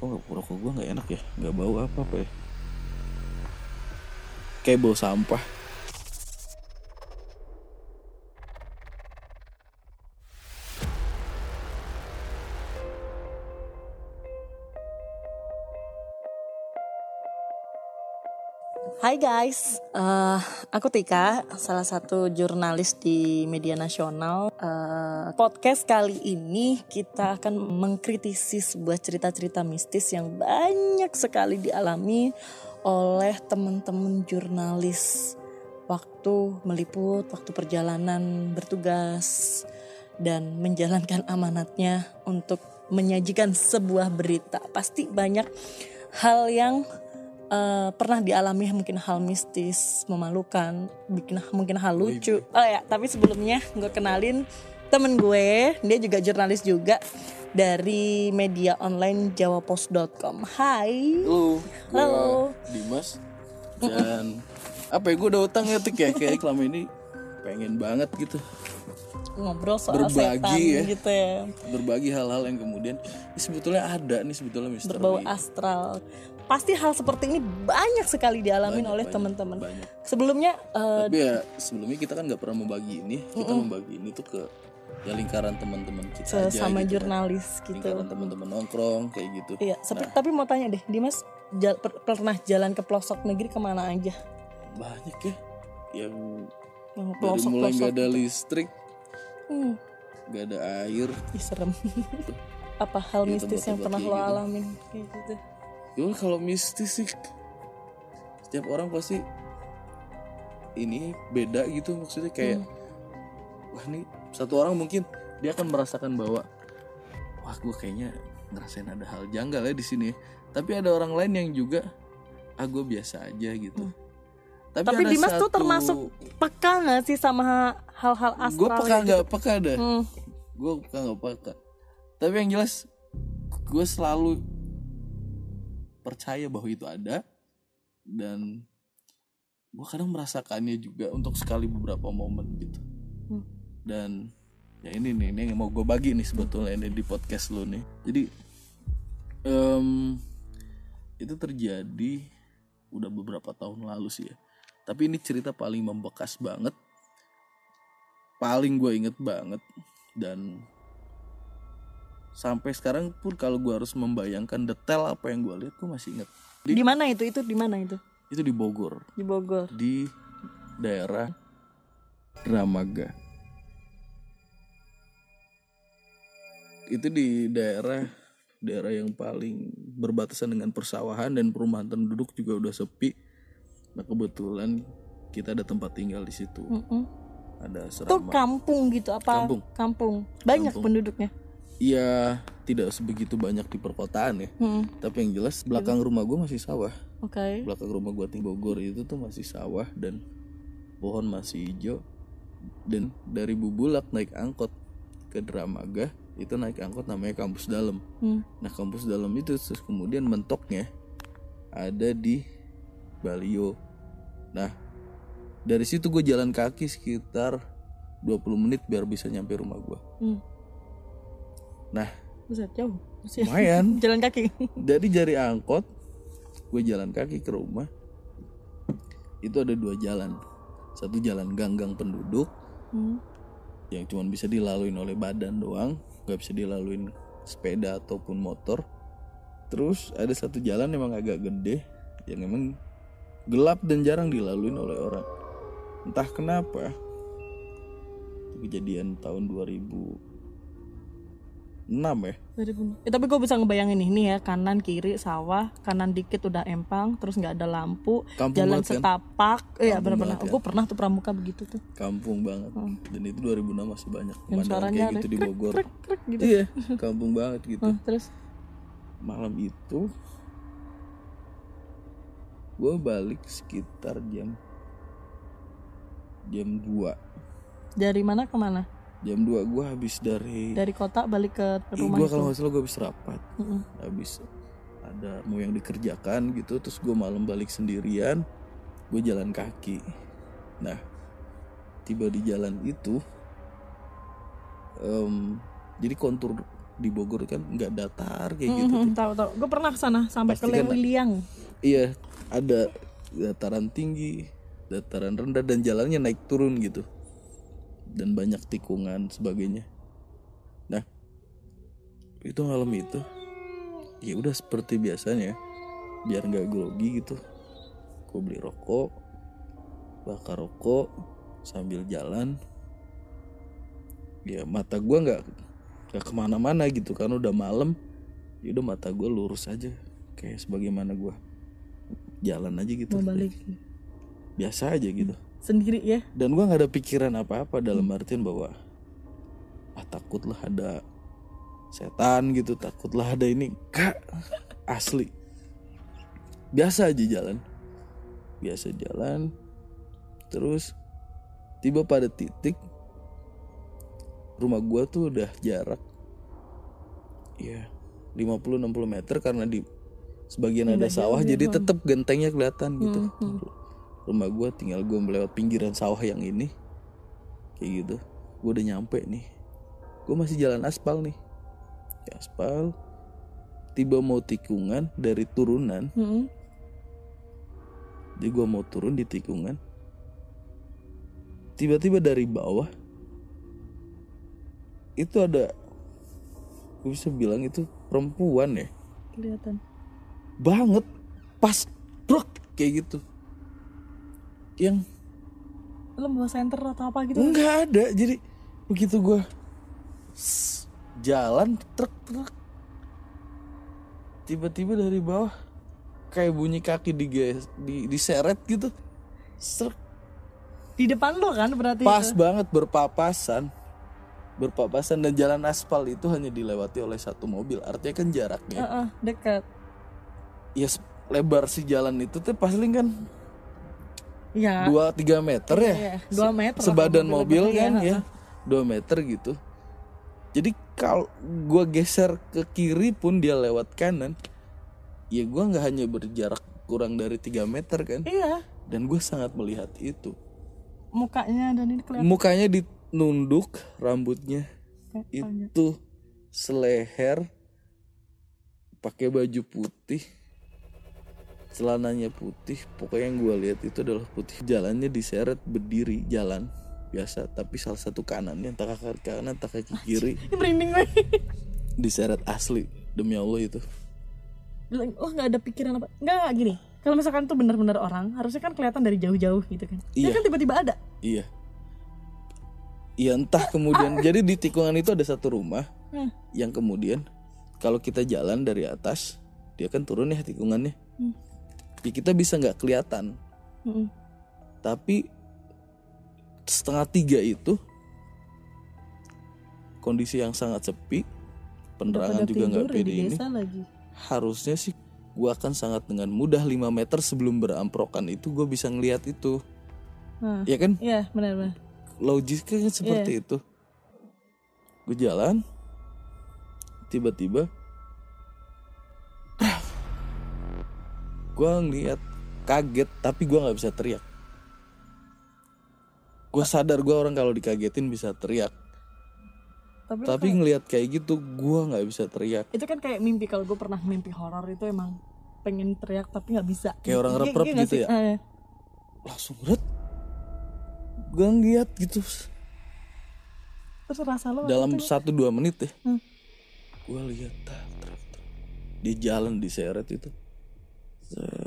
kok rokok gue nggak enak ya? Nggak bau apa apa ya? Kayak bau sampah Hai guys, Eh, aku Tika, salah satu jurnalis di media nasional. Eh, podcast kali ini kita akan mengkritisi sebuah cerita-cerita mistis yang banyak sekali dialami oleh teman-teman jurnalis waktu meliput, waktu perjalanan bertugas dan menjalankan amanatnya untuk menyajikan sebuah berita. Pasti banyak hal yang eh, pernah dialami mungkin hal mistis, memalukan, bikin mungkin hal lucu. Oh ya, tapi sebelumnya gue kenalin temen gue, dia juga jurnalis juga dari media online jawapos.com. Hai. Halo, Halo. Dimas dan apa ya gue udah utang ya Tik ya kayak selama ini pengen banget gitu Ngobrol soal Berbagi setan ya. gitu ya. berbagi hal-hal yang kemudian ini sebetulnya ada nih sebetulnya misteri Berbau astral. Pasti hal seperti ini banyak sekali dialamin Banyak, oleh teman-teman. Sebelumnya eh, tapi ya sebelumnya kita kan nggak pernah membagi ini kita membagi ini tuh ke ya lingkaran teman-teman kita aja sesama gitu kan. jurnalis gitu. lingkaran teman-teman nongkrong kayak gitu Iya, seperti tapi mau tanya deh, Dimas jal- per- pernah jalan ke pelosok negeri ke mana aja? banyak ya yang Yang dari pelosok mulai pelosok. nggak ada listrik Hmm, nggak ada air ih, serem. Apa hal Iya, mistis yang pernah lo gitu. alamin kayak gitu? Ya kalau mistis sih setiap orang pasti ini beda gitu maksudnya kayak wah nih satu orang mungkin dia akan merasakan bahwa wah gue kayaknya ngerasain ada hal janggal ya di sini tapi ada orang lain yang juga ah gue biasa aja gitu. Tapi, Tapi ada Dimas tuh satu- termasuk peka nggak sih sama hal-hal astral? gue peka kayak nggak peka dah. Gitu? Hmm, gue peka nggak peka. Tapi yang jelas gue selalu percaya bahwa itu ada. Dan gue kadang merasakannya juga untuk sekali beberapa momen gitu. Hmm. dan ya ini nih ini yang mau gue bagi nih sebetulnya ini di podcast lo nih. Jadi em, itu terjadi udah beberapa tahun lalu sih ya. Tapi ini cerita paling membekas banget paling gue inget banget dan sampai sekarang pun kalau gue harus membayangkan detail apa yang gue lihat gue masih inget di, Di mana itu? Itu di mana itu? itu di Bogor Di Bogor. di daerah Dramaga itu di daerah daerah yang paling berbatasan dengan persawahan dan perumahan penduduk juga udah sepi nah kebetulan kita ada tempat tinggal di situ Mm-mm. ada Itu serama kampung gitu apa? Kampung. Kampung. Banyak Kampung. penduduknya. Iya tidak sebegitu banyak di perkotaan ya. Hmm, tapi yang jelas belakang rumah gue masih sawah. Oke. belakang rumah gue di Bogor itu tuh masih sawah dan pohon masih hijau. Dan dari Bubulak naik angkot ke Dramaga itu naik angkot namanya kampus dalam Hmm. nah kampus dalam itu terus kemudian mentoknya ada di Balio. Nah dari situ gue jalan kaki sekitar 20 menit biar bisa nyampe rumah gue Hmm. Nah Buset, jauh. Buset. lumayan Jalan kaki. dari jari angkot gue jalan kaki ke rumah itu ada dua jalan satu jalan ganggang penduduk Hmm. yang cuma bisa dilalui oleh badan doang nggak bisa dilalui sepeda ataupun motor terus ada satu jalan emang agak gede yang emang gelap dan jarang dilalui oleh orang entah kenapa kejadian tahun 2006 ya? Dari bun- Eh, tapi gue bisa ngebayangin nih, nih ya kanan kiri sawah, kanan dikit udah empang, terus nggak ada lampu, Kampung jalan banget kan? setapak, iya Kampung benar-benar. kan? Gue pernah tuh pramuka begitu tuh, kampung banget. Dan itu 2006 masih banyak. Dan pemandangan suaranya kayak gitu di krek, Bogor. krek, krek gitu. iya kampung banget gitu. Hmm, terus? Malam itu gue balik sekitar jam jam 2 dari mana ke mana? Jam 2 gue habis dari Dari kota balik ke rumah gue kalau nggak salah gue habis rapat Mm-mm. habis ada mau yang dikerjakan gitu terus gue malam balik sendirian gue jalan kaki nah tiba di jalan itu em, jadi kontur di Bogor kan nggak datar kayak gitu Mhm, tahu tahu. Gue pernah ke sana sampai ke kan- Lewiliang. iya ada dataran tinggi dataran rendah dan jalannya naik turun gitu dan banyak tikungan sebagainya. Nah itu malam itu ya udah seperti biasanya biar nggak grogi gitu. Gue beli rokok bakar rokok sambil jalan. Ya mata gua nggak nggak ke mana-mana gitu kan udah malam. Ya udah mata gue lurus aja kayak sebagaimana gua jalan aja gitu. Mau balik. Biasa aja gitu sendiri ya. dan gua nggak ada pikiran apa-apa dalam artian bahwa ah takutlah ada setan gitu takutlah ada ini. Kak asli. Biasa aja jalan. Biasa jalan terus tiba pada titik rumah gua tuh udah jarak ya 50-60 meter karena di sebagian ada sawah jadi tetap gentengnya kelihatan gitu rumah gua tinggal gua melewat pinggiran sawah yang ini. Kayak gitu. Gua udah nyampe nih. Gua masih jalan aspal nih. Aspal. Tiba mau tikungan dari turunan. Mhm. jadi gua mau turun di tikungan. Tiba-tiba dari bawah itu ada gue bisa bilang itu perempuan ya? Kelihatan. banget. Pas brok kayak gitu yang bawa center atau apa gitu? nggak ada jadi begitu gua s- jalan truk truk tiba-tiba dari bawah kayak bunyi kaki di di diseret gitu Srek. Di depan lo kan berarti. pas itu? banget berpapasan berpapasan dan jalan aspal itu hanya dilewati oleh satu mobil artinya kan jaraknya Heeh, dekat. ya lebar si jalan itu tuh pasti kan Iya. 2-3 meter ya Iya, dua meter. sebadan kalau mobil lebarnya, kan iya. ya 2 meter gitu jadi kalau gua geser ke kiri pun dia lewat kanan ya gua nggak hanya berjarak kurang dari 3 meter kan Iya. dan gue sangat melihat itu Mukanya dan ini kelihatan. mukanya ditunduk rambutnya panjang. itu seleher pakai baju putih celananya putih pokoknya yang gue lihat itu adalah putih jalannya diseret berdiri jalan biasa tapi salah satu kanannya entah kaki kanan entah kaki kiri merinding gue. diseret asli demi Allah itu Bilang, oh nggak ada pikiran apa? Nggak gini. Kalau misalkan tuh benar-benar orang, harusnya kan kelihatan dari jauh-jauh gitu kan. Iya. Ya kan tiba-tiba ada. iya iya entah kemudian jadi di tikungan itu ada satu rumah Hmm. yang kemudian kalau kita jalan dari atas dia kan turun ya tikungannya Hmm. Ya kita bisa nggak kelihatan Mm-mm. tapi setengah tiga itu kondisi yang sangat sepi penerangan juga nggak pede ini lagi. harusnya sih gua akan sangat dengan mudah 5 meter sebelum beramprokan itu gue bisa ngelihat itu Nah, ya kan iya benar-benar. logiknya kan seperti Iya. itu gue jalan tiba-tiba gue ngeliat kaget tapi gue nggak bisa teriak gue sadar gue orang kalau dikagetin bisa teriak Tapi, tapi ngelihat kayak gitu gue nggak bisa teriak itu kan kayak mimpi kalau gue pernah mimpi horor itu emang pengen teriak tapi nggak bisa. Kayak orang Iya- rep-rep iya gitu ya? Iya. langsung red gue ngeliat gitu Terus rasa lo dalam satu dua menit deh Hmm. gue lihat tak, tak, tak. di jalan diseret itu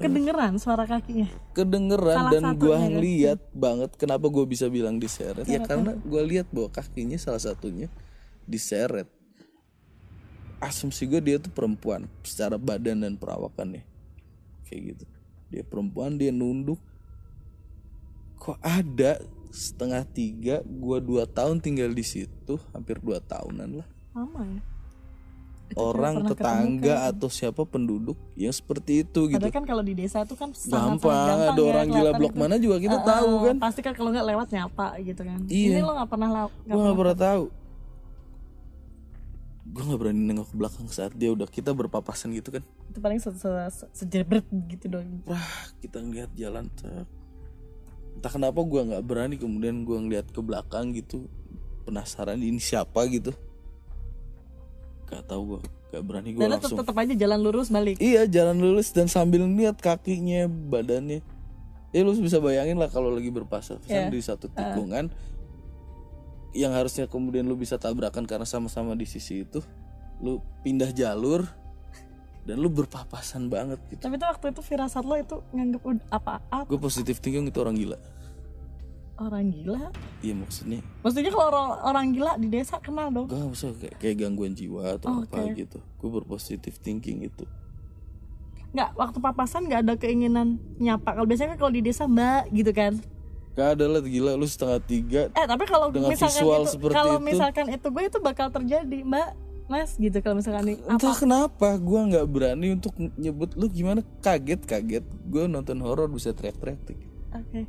kedengeran suara kakinya. kedengeran Salah dan gua kan? ngeliat banget kenapa gue bisa bilang diseret. Ya karena gua lihat bahwa kakinya salah satunya diseret. Asumsi gue dia tuh perempuan secara badan dan perawakannya kayak gitu. Dia perempuan dia nunduk. Kok ada setengah tiga gua dua tahun tinggal di situ hampir dua tahunan lah. Lama ya. Itu orang tetangga ketemu atau siapa penduduk yang seperti itu kan. gitu Padahal kan kalau di desa tuh kan sangat gampang ada orang gila blok mana juga kita tahu kan Pasti kan kalau nggak lewat nyapa gitu kan. Iya. Ini lo nggak pernah nggak gue nggak pernah tahu gue nggak berani nengok ke belakang saat dia udah kita berpapasan gitu kan itu paling se se se- sejebret gitu doang. wah kita ngeliat jalan tek. entah kenapa gue nggak berani kemudian gue ngeliat ke belakang gitu penasaran ini siapa gitu gak tahu gue gak berani gue langsung. tetap aja jalan lurus balik. iya jalan lurus dan sambil lihat kakinya badannya. Ya lu bisa bayangin lah kalau lagi berpapasan di satu tikungan yang harusnya kemudian lu bisa tabrakan karena sama-sama di sisi itu lu pindah jalur dan lu berpapasan banget gitu. Tapi itu waktu itu firasat lo itu nganggep apa? Apa? Gue positif thinking itu orang gila orang gila. iya maksudnya Maksudnya kalau orang, orang gila di desa kenal dong. gak usah kayak, kayak gangguan jiwa atau Oh, apa gitu gue berpositif thinking itu Nggak waktu papasan nggak ada keinginan nyapa. Kalau biasanya kan kalau di desa mbak gitu kan. gak ada lah gila lu setengah tiga Eh tapi kalau misalkan itu kalau itu. misalkan itu gue itu bakal terjadi mbak mas gitu kalau misalkan nih entah kenapa gue nggak berani untuk nyebut lu gimana kaget kaget gue nonton horor bisa teriak-teriak oke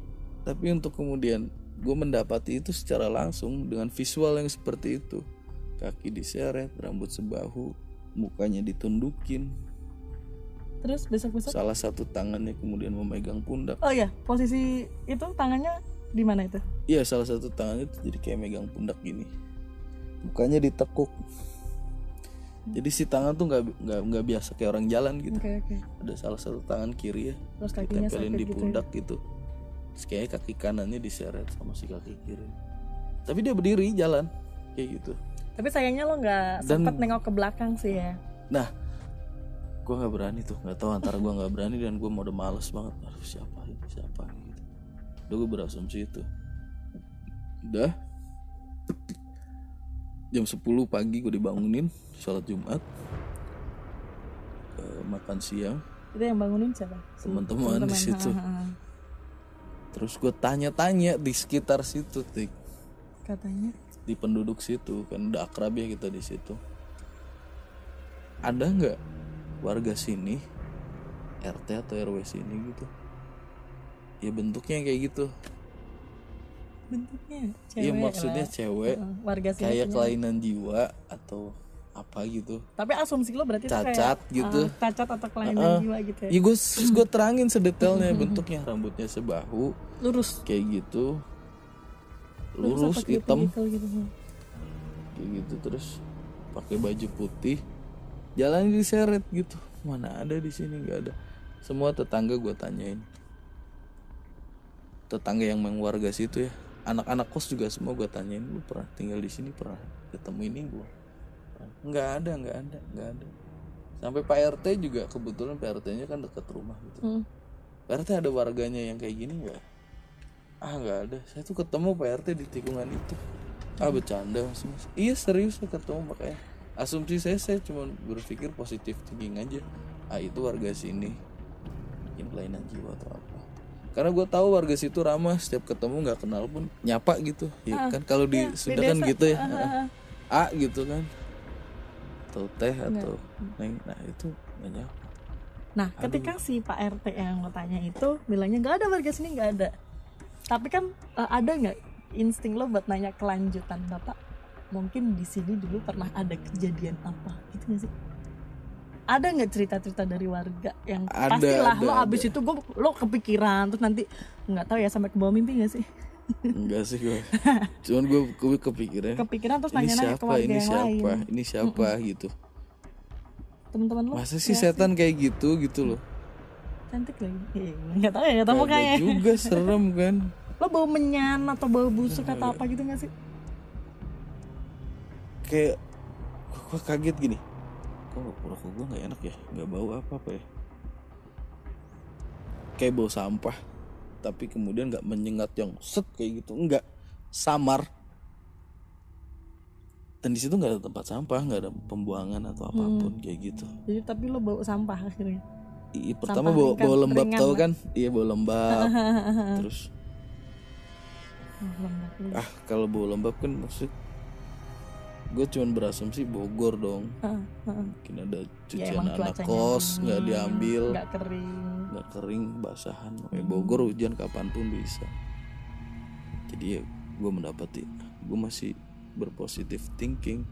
tapi untuk kemudian gue mendapati itu secara langsung dengan visual yang seperti itu. Kaki diseret rambut sebahu mukanya ditundukin. Terus besok besok salah satu tangannya kemudian memegang pundak. Oh ya posisi itu tangannya di mana itu? Iya salah satu tangannya tuh jadi kayak megang pundak gini. Mukanya ditekuk. Jadi si tangan tuh nggak nggak nggak biasa kayak orang jalan gitu. Oke oke. Ada salah satu tangan kiri ya terus kakinya tempelin sakit di gitu ya. pundak gitu terus kayaknya kaki kanannya diseret sama si kaki kiri. Tapi dia berdiri jalan. Kayak gitu. Tapi sayangnya lo nggak sempet nengok ke belakang sih ya. Nah gue nggak berani tuh. Nggak tahu antara gue nggak berani dan gue mau udah males banget. Aduh siapa ini? Siapa gitu udah gue berasumsi itu. Udah. Jam 10 pagi gue dibangunin sholat jumat. Eh, makan siang. Itu yang bangunin siapa? Teman-teman di situ. Ha, ha, ha. Terus gue tanya-tanya di sekitar situ tik. Katanya? Di penduduk situ kan udah akrab ya kita di situ. Ada nggak warga sini RT atau RW sini gitu? Ya bentuknya kayak gitu. Bentuknya cewek iya maksudnya lah. cewek. Warga sini kayak kelainan jiwa atau apa gitu. Tapi asumsi lo berarti Cacat kayak, gitu. eh, cacat atau kelainan jiwa gitu ya? Ya gue gue terangin sedetailnya bentuknya. Rambutnya sebahu lurus. Kayak gitu. Lurus hitam. gitu, kayak gitu terus pakai baju putih. Jalan diseret gitu. Mana ada di sini nggak ada. Semua tetangga gue tanyain. Tetangga yang warga situ ya. Anak-anak kos juga semua gue tanyain lu pernah tinggal di sini pernah ketemu ini gue nggak ada nggak ada nggak ada. Sampai Pak RT juga kebetulan Pak RT-nya kan dekat rumah gitu. Hmm. Pak RT ada warganya yang kayak gini nggak ah nggak ada. Saya tuh ketemu Pak RT di tikungan itu. Ah bercanda mas mas. Iya serius saya ketemu makanya. Asumsi saya saya cuma berpikir positif thinking aja. Ah itu warga sini. Mungkin kelainan jiwa atau apa. Karena gue tahu warga situ ramah. Setiap ketemu nggak kenal pun nyapa gitu. Ya kan? Kalau di Sunda kan gitu ya. A gitu kan. Atau teh atau neng. Nah itu nyapa. Nah, ketika si Pak RT yang lo tanya itu bilangnya nggak ada warga sini nggak ada. Tapi kan eh, ada nggak insting lo buat nanya kelanjutan? Bapak? Mungkin di sini dulu pernah ada kejadian apa? Gitu nggak sih? Ada nggak cerita-cerita dari warga yang Ada, pastilah ada, lo abis itu gue lo kepikiran terus nanti nggak tahu ya sampai ke bawah mimpi nggak sih? enggak sih gue cuman gue gue kepikiran Kepikiran terus ini nanya-nanya ke siapa? warga ini yang siapa? lain. ini siapa? Gitu. Teman-teman lo masa sih? setan kayak gitu gitu loh cantik lagi. Iya, Nggak tahu ya, nggak tahu mukanya. juga serem kan Lo bau menyan atau bau busuk atau apa gitu nggak sih? kayak gue kaget gini kok rokok gue nggak enak ya nggak bau apa apa ya kayak bau sampah tapi kemudian nggak menyengat yang set kayak gitu nggak samar dan di situ nggak ada tempat sampah nggak ada pembuangan atau apa pun kayak gitu Jadi tapi lo bau sampah akhirnya. Iya, pertama bawa, bawa lembab tau lah. kan? Iya bawa lembab. Terus Oh, ah kalau bawa lembab kan maksud gue cuman berasumsi Bogor dong. Mungkin ada Ya cucian emang anak kos nggak dingin, diambil. nggak kering. nggak kering basahan. Kayak Bogor hujan kapan pun bisa. Jadi ya gue mendapati gue masih berpositif thinking.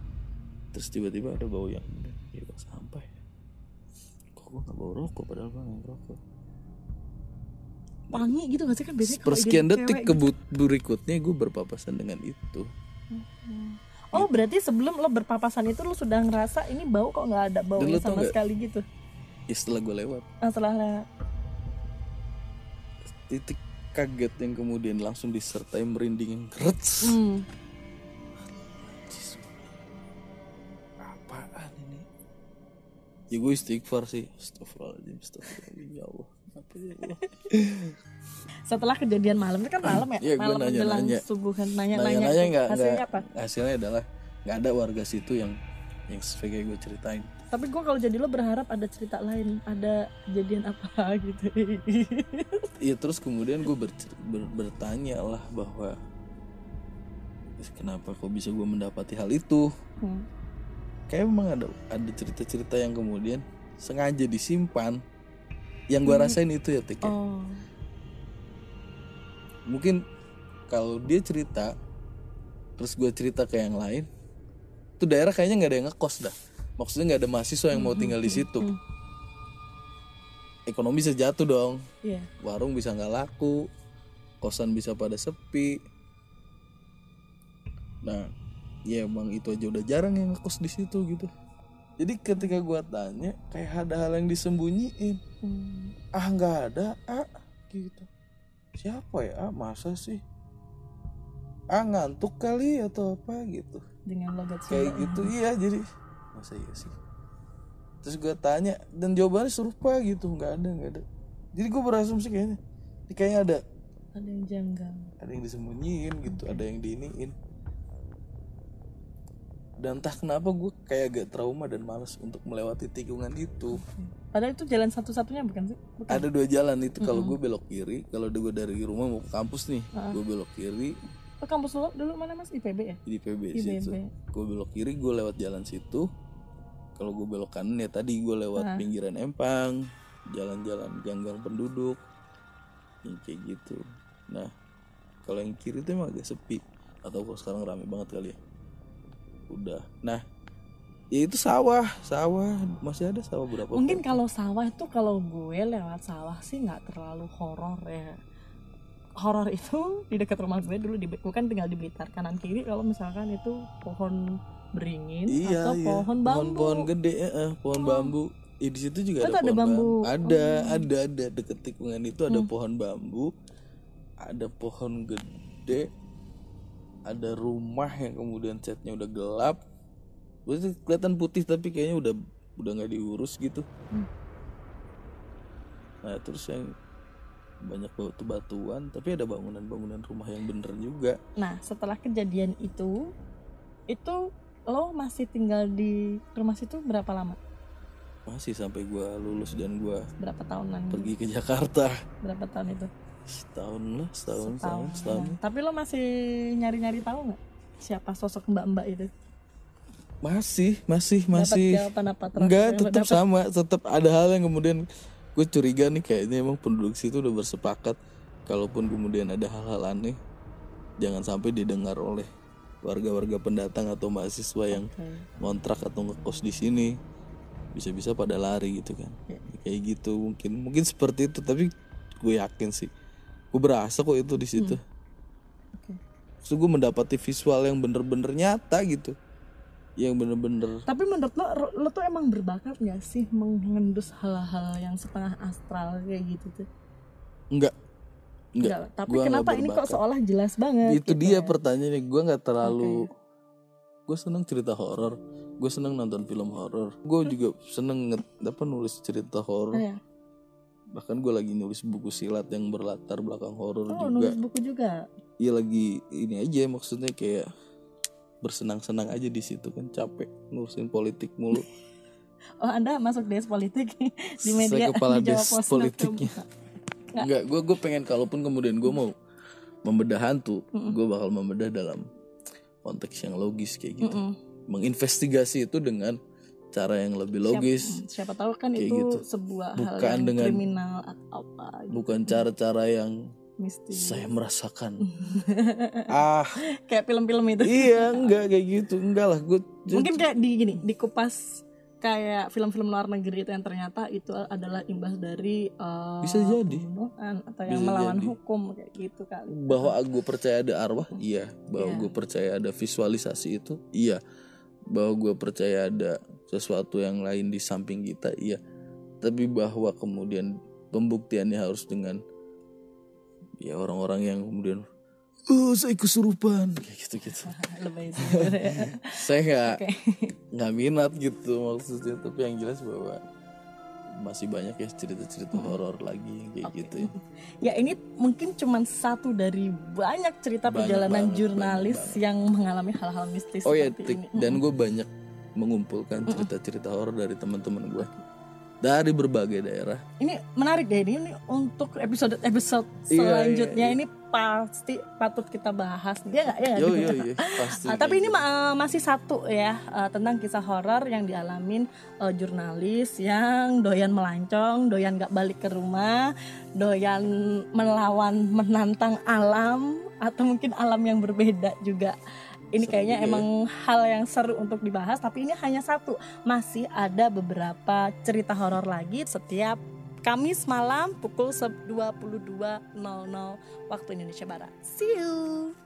Terus tiba-tiba ada bau yang ya bau sampah ya gue nggak bau rokok padahal gue nggak rokok Wangi gitu gak sih? Kan biasanya persekian detik cewek kebut berikutnya gue berpapasan dengan itu. Gitu. Oh berarti sebelum lo berpapasan itu lo sudah ngerasa ini bau kok nggak ada bau sama nggak? sekali gitu. ya setelah gue lewat. Nah, setelah le- titik kaget yang kemudian langsung disertai merinding yang rets hmm, ya gue istighfar sih Astagfirullahaladzim Astagfirullahaladzim ya Allah apa ya Allah setelah kejadian malam itu kan malam ya, gua malam menjelang nanya-nanya. subuh kan nanya-nanya. nanya-nanya tuh. nggak Hasilnya nggak apa? hasilnya adalah nggak ada warga situ yang yang kayak gue ceritain Tapi gue kalau jadi lo berharap ada cerita lain, ada kejadian apa gitu. Iya terus kemudian gue ber- ber- bertanya lah bahwa "Eh, kenapa kok bisa gue mendapati hal itu Hmm. Kayak memang ada ada cerita-cerita yang kemudian sengaja disimpan. Yang gue rasain itu ya Tik ya. Oh, mungkin kalau dia cerita terus gue cerita ke yang lain itu daerah kayaknya nggak ada yang ngekos dah. Maksudnya nggak ada mahasiswa yang mau tinggal di situ. ekonomi bisa jatuh dong. Iya. warung bisa nggak laku. Kosan bisa pada sepi. Nah ya emang itu aja udah jarang yang ngekos di situ gitu. Jadi ketika gua tanya kayak ada hal yang disembunyiin. Hmm. ah nggak ada ah gitu. Siapa ya ah masa sih? Ah ngantuk kali atau apa gitu. Dengan logat kayak gitu iya jadi masa iya sih? Terus gue tanya dan jawabannya serupa gitu. Nggak ada nggak ada. Jadi gue berasumsi kayaknya ini kayaknya ada. Ada yang janggal. ada yang disembunyiin gitu. Ada yang diiniin dan entah kenapa gue kayak agak trauma dan malas untuk melewati tikungan itu. Padahal itu jalan satu-satunya bukan sih? Bukan. ada dua jalan itu kalau gue belok kiri kalau gue dari rumah mau ke kampus nih gue belok kiri. Oh, kampus lo dulu mana mas? IPB ya? di PB IPB. situ. Gue belok kiri gue lewat jalan situ. Kalau gue belok kanan ya tadi gue lewat pinggiran empang jalan-jalan ganggang penduduk. Yang kayak gitu. Nah kalau yang kiri itu emang agak sepi. Atau kok sekarang rame banget kali ya udah nah ya itu sawah sawah masih ada sawah berapa Mungkin kalau sawah itu kalau gue lewat sawah sih nggak terlalu horor ya. Horor itu di dekat rumah gue dulu di gue kan tinggal di Blitar kanan kiri kalau misalkan itu pohon beringin iya atau iya pohon bambu. pohon gede eh, eh, pohon bambu Ya, di situ juga Oh, ada, ada pohon bambu. Oh. Ada, ada, ada deket tikungan itu Hmm. ada pohon bambu, ada pohon gede, ada rumah yang kemudian catnya udah gelap. Terus kelihatan putih tapi kayaknya udah udah nggak diurus gitu. Hmm. Nah terus yang banyak batu-batuan tapi ada bangunan-bangunan rumah yang bener juga. Nah setelah kejadian itu itu lo masih tinggal di rumah situ berapa lama? Masih sampai gua lulus dan gua Berapa tahunan? pergi ke Jakarta Berapa tahun itu? Setahun lah setahun setahun Tahun. setahun. Nah, tapi lo masih nyari-nyari tahu nggak siapa sosok mbak-mbak itu? masih masih masih. Enggak lo tetap sama tetap ada hal yang kemudian gue curiga nih kayaknya emang penduduk situ udah bersepakat. Kalaupun kemudian ada hal-hal aneh jangan sampai didengar oleh warga-warga pendatang atau mahasiswa yang ngontrak atau ngekos di sini. Bisa-bisa pada lari gitu kan. Ya. kayak gitu mungkin mungkin seperti itu tapi gue yakin sih gue berasa kok itu di situ Oke. Terus gue mendapati visual yang bener-bener nyata gitu yang bener-bener Tapi menurut lo, lo tuh emang berbakat gak sih mengendus hal-hal yang setengah astral kayak gitu tuh? enggak enggak Enggak, tapi gua kenapa ini kok seolah jelas banget? itu gitu dia ya? pertanyaannya gue nggak terlalu gue seneng cerita horor gue seneng nonton film horor gue juga seneng apa nulis cerita horor Oh, ya. Bahkan gue lagi nulis buku silat yang berlatar belakang horor Oh, juga nulis buku juga. iya lagi ini aja maksudnya kayak bersenang-senang aja di situ kan capek ngurusin politik mulu Oh, Anda masuk des politik di media saya kepala di des politiknya Nggak. Enggak, gue gue pengen kalaupun kemudian gue mau membedah hantu, gue bakal membedah dalam konteks yang logis kayak gitu. Mm-mm. Menginvestigasi itu dengan cara yang lebih logis, Siapa, siapa tahu kan Kayak itu gitu. sebuah hal Bukan yang dengan- kriminal atau apa gitu. bukan cara-cara yang mistis. saya merasakan. ah, Kayak film-film itu. iya enggak kayak gitu, enggak lah gue Mungkin kayak di gini, dikupas kayak film-film luar negeri itu yang ternyata itu adalah imbas dari uh, Bisa jadi. pembunuhan atau yang Bisa melawan jadi. hukum kayak gitu kali. bahwa gue percaya ada arwah iya bahwa Iya. gue percaya ada visualisasi itu iya bahwa gue percaya ada sesuatu yang lain di samping kita iya. Tapi bahwa kemudian pembuktiannya harus dengan ya orang-orang yang kemudian oh saya kesurupan. Kayak gitu gitu. Saya nggak nggak minat gitu maksudnya tapi yang jelas bahwa masih banyak ya cerita-cerita horor lagi kayak gitu ya. Ya ini mungkin cuma satu dari banyak cerita Banyak perjalanan banget, jurnalis banyak yang mengalami hal-hal mistis Oh ya, ini. dan gue banyak mengumpulkan cerita-cerita horor dari teman-teman gue dari berbagai daerah. Ini menarik deh ini, ini untuk episode episode Iya, selanjutnya iya, iya. ini pasti patut kita bahas. Ya nggak? Ya? Yo Gitu. yo yo, pasti. Ah, tapi ini eh, masih satu ya eh, tentang kisah horor yang dialamin eh, jurnalis yang doyan melancong, doyan gak balik ke rumah, doyan melawan menantang alam atau mungkin alam yang berbeda juga. Ini Seru kayaknya ya. emang hal yang seru untuk dibahas, tapi ini hanya satu. Masih ada beberapa cerita horor lagi setiap Kamis malam pukul 22.00 waktu Indonesia Barat. See you.